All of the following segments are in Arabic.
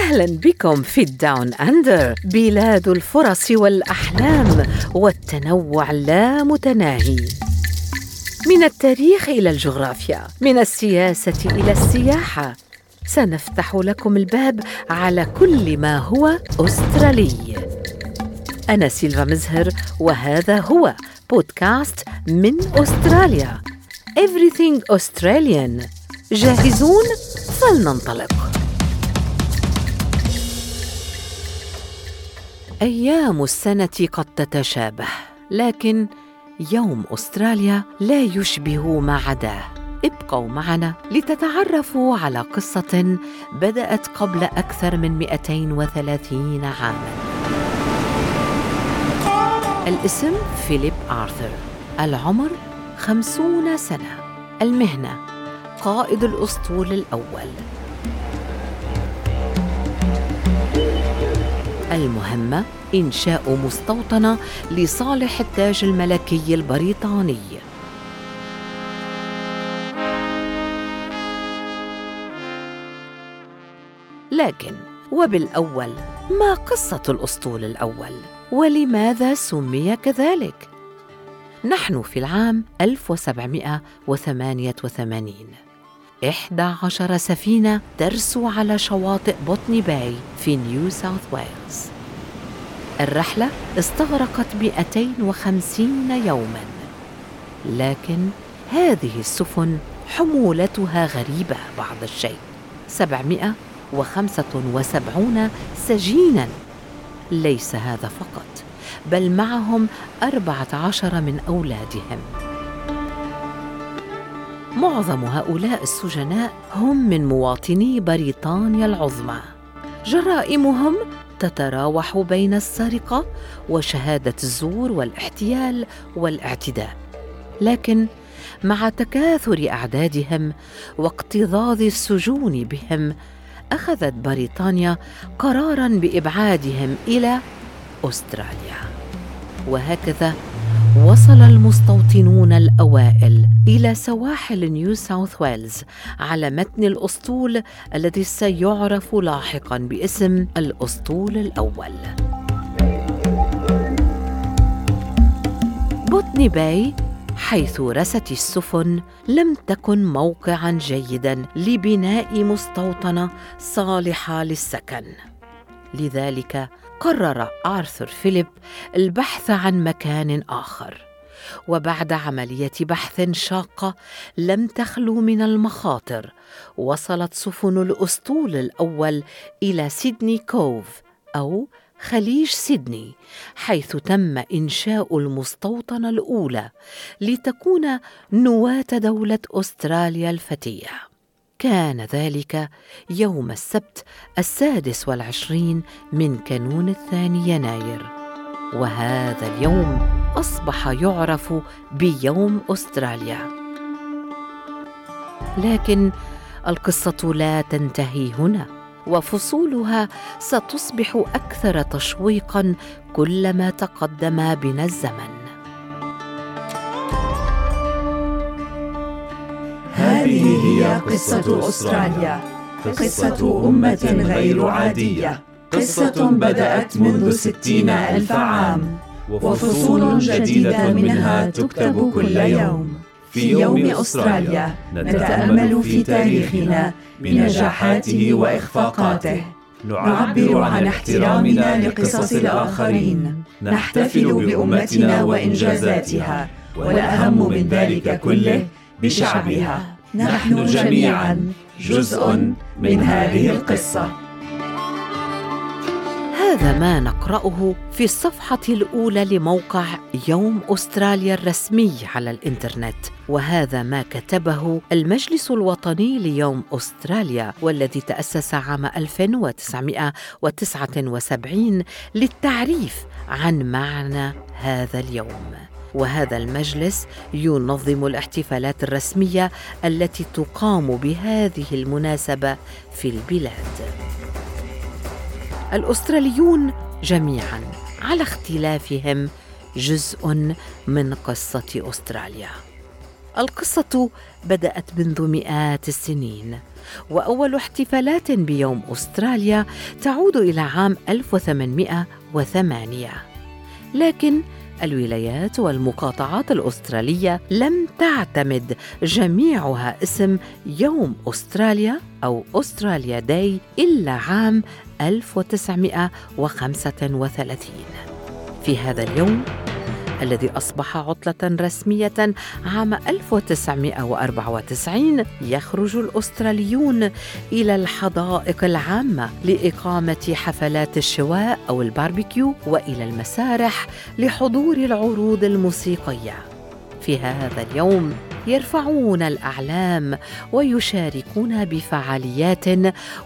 أهلا بكم في ال Down Under. بلاد الفرص والأحلام والتنوع لا متناهي. من التاريخ إلى الجغرافيا من السياسة إلى السياحة سنفتح لكم الباب على كل ما هو أسترالي. أنا سيلفا مزهر وهذا هو بودكاست من أستراليا. Everything Australian. جاهزون؟ فلننطلق. أيام السنة قد تتشابه لكن يوم أستراليا لا يشبه ما عداه. ابقوا معنا لتتعرفوا على قصة بدأت قبل أكثر من 230 عاما. الاسم فيليب آرثر العمر خمسون سنة المهنة قائد الأسطول الأول. المهمة إنشاء مستوطنة لصالح التاج الملكي البريطاني لكن وبالأول ما قصة الأسطول الأول؟ ولماذا سمي كذلك؟ نحن في العام 1788 إحدى عشر سفينة ترسو على شواطئ بوتني باي في نيو ساوث ويلز. الرحلة استغرقت 250 يوماً. لكن هذه السفن حمولتها غريبة بعض الشيء. 775 سجيناً. ليس هذا فقط بل معهم أربعة عشر من أولادهم. معظم هؤلاء السجناء هم من مواطني بريطانيا العظمى. جرائمهم تتراوح بين السرقة وشهادة الزور والاحتيال والاعتداء. لكن مع تكاثر أعدادهم واكتظاظ السجون بهم أخذت بريطانيا قرارا بإبعادهم إلى أستراليا. وهكذا وصل المستوطنون الأوائل إلى سواحل نيو ساوث ويلز على متن الأسطول الذي سيعرف لاحقا باسم الأسطول الأول. بوتني باي حيث رست السفن لم تكن موقعا جيدا لبناء مستوطنة صالحة للسكن لذلك قرر آرثر فيليب البحث عن مكان آخر. وبعد عملية بحث شاقة لم تخلو من المخاطر وصلت سفن الأسطول الأول إلى سيدني كوف أو خليج سيدني حيث تم إنشاء المستوطنة الأولى لتكون نواة دولة أستراليا الفتية. كان ذلك يوم السبت السادس والعشرين من كانون الثاني يناير. وهذا اليوم أصبح يعرف بيوم أستراليا. لكن القصة لا تنتهي هنا وفصولها ستصبح أكثر تشويقا كلما تقدم بنا الزمن. هذه هي قصة أستراليا. قصة أمة غير عادية. قصة بدأت منذ ستين ألف عام. وفصول جديدة منها تكتب كل يوم. في يوم أستراليا نتأمل في تاريخنا بنجاحاته وإخفاقاته. نعبر عن احترامنا لقصص الآخرين. نحتفل بأمتنا وإنجازاتها. والأهم من ذلك كله بشعبها. نحن جميعا جزء من هذه القصة. هذا ما نقرأه في الصفحة الأولى لموقع يوم أستراليا الرسمي على الإنترنت وهذا ما كتبه المجلس الوطني ليوم أستراليا والذي تأسس عام 1979 للتعريف عن معنى هذا اليوم. وهذا المجلس ينظم الاحتفالات الرسمية التي تقام بهذه المناسبة في البلاد. الأستراليون جميعا على اختلافهم جزء من قصة أستراليا. القصة بدأت منذ مئات السنين وأول احتفالات بيوم أستراليا تعود إلى عام 1808 لكن الولايات والمقاطعات الأسترالية لم تعتمد. جميعها اسم يوم أستراليا أو أستراليا داي إلا عام 1935 في هذا اليوم الذي أصبح عطلة رسمية عام 1994 يخرج الأستراليون إلى الحدائق العامة لإقامة حفلات الشواء أو الباربيكيو وإلى المسارح لحضور العروض الموسيقية. في هذا اليوم يرفعون الأعلام ويشاركون بفعاليات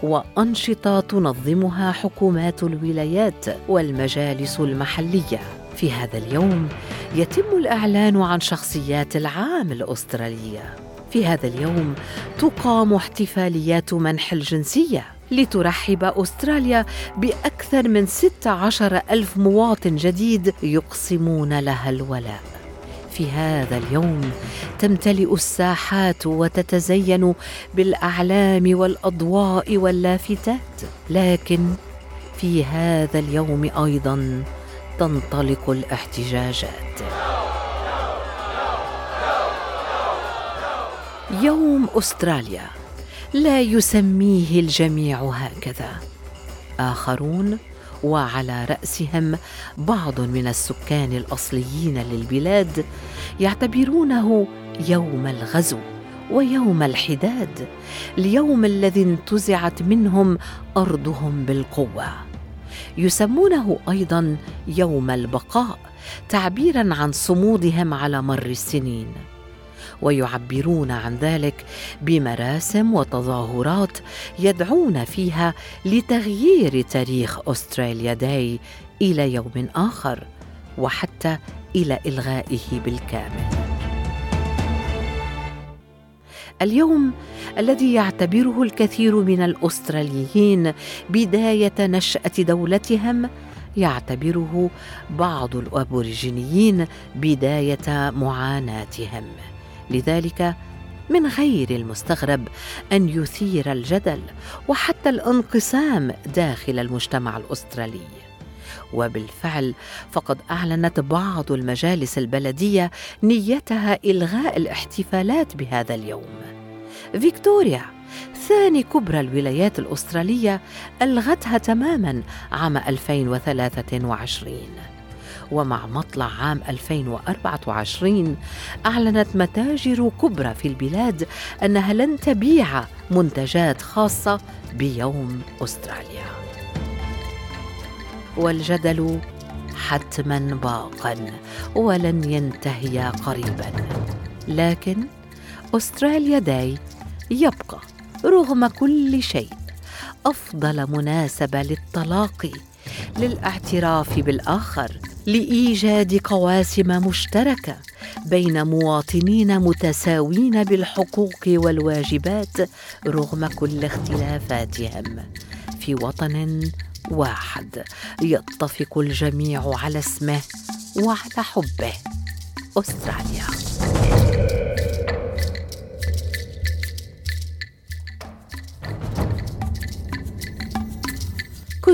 وأنشطة تنظمها حكومات الولايات والمجالس المحلية. في هذا اليوم يتم الإعلان عن شخصيات العام الأسترالية. في هذا اليوم تقام احتفاليات منح الجنسية لترحب أستراليا بأكثر من 16 ألف مواطن جديد يقسمون لها الولاء. في هذا اليوم تمتلئ الساحات وتتزين بالأعلام والأضواء واللافتات. لكن في هذا اليوم أيضا تنطلق الاحتجاجات. يوم أستراليا. لا يسميه الجميع هكذا. آخرون وعلى رأسهم بعض من السكان الأصليين للبلاد يعتبرونه يوم الغزو ويوم الحداد اليوم الذي انتزعت منهم أرضهم بالقوة. يسمونه أيضا يوم البقاء تعبيرا عن صمودهم على مر السنين. ويعبرون عن ذلك بمراسم وتظاهرات يدعون فيها لتغيير تاريخ أستراليا داي إلى يوم آخر وحتى إلى إلغائه بالكامل. اليوم الذي يعتبره الكثير من الأستراليين بداية نشأة دولتهم يعتبره بعض الأبوريجينيين بداية معاناتهم. لذلك من غير المستغرب أن يثير الجدل وحتى الانقسام داخل المجتمع الأسترالي. وبالفعل فقد أعلنت بعض المجالس البلدية نيتها إلغاء الاحتفالات بهذا اليوم. فيكتوريا ثاني كبرى الولايات الأسترالية ألغتها تماما عام 2023 ومع مطلع عام 2024 أعلنت متاجر كبرى في البلاد أنها لن تبيع منتجات خاصة بيوم أستراليا. والجدل حتما باقا ولن ينتهي قريبا. لكن أستراليا داي يبقى رغم كل شيء أفضل مناسبة للتلاقي للاعتراف بالآخر لإيجاد قواسم مشتركة بين مواطنين متساوين بالحقوق والواجبات رغم كل اختلافاتهم في وطن واحد. يتفق الجميع على اسمه وعلى حبه. أستراليا.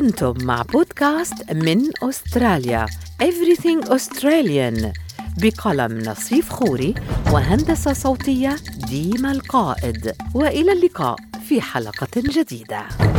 كنتم مع بودكاست من أستراليا Everything Australian بقلم نصيف خوري وهندسة صوتية ديما القائد. وإلى اللقاء في حلقة جديدة.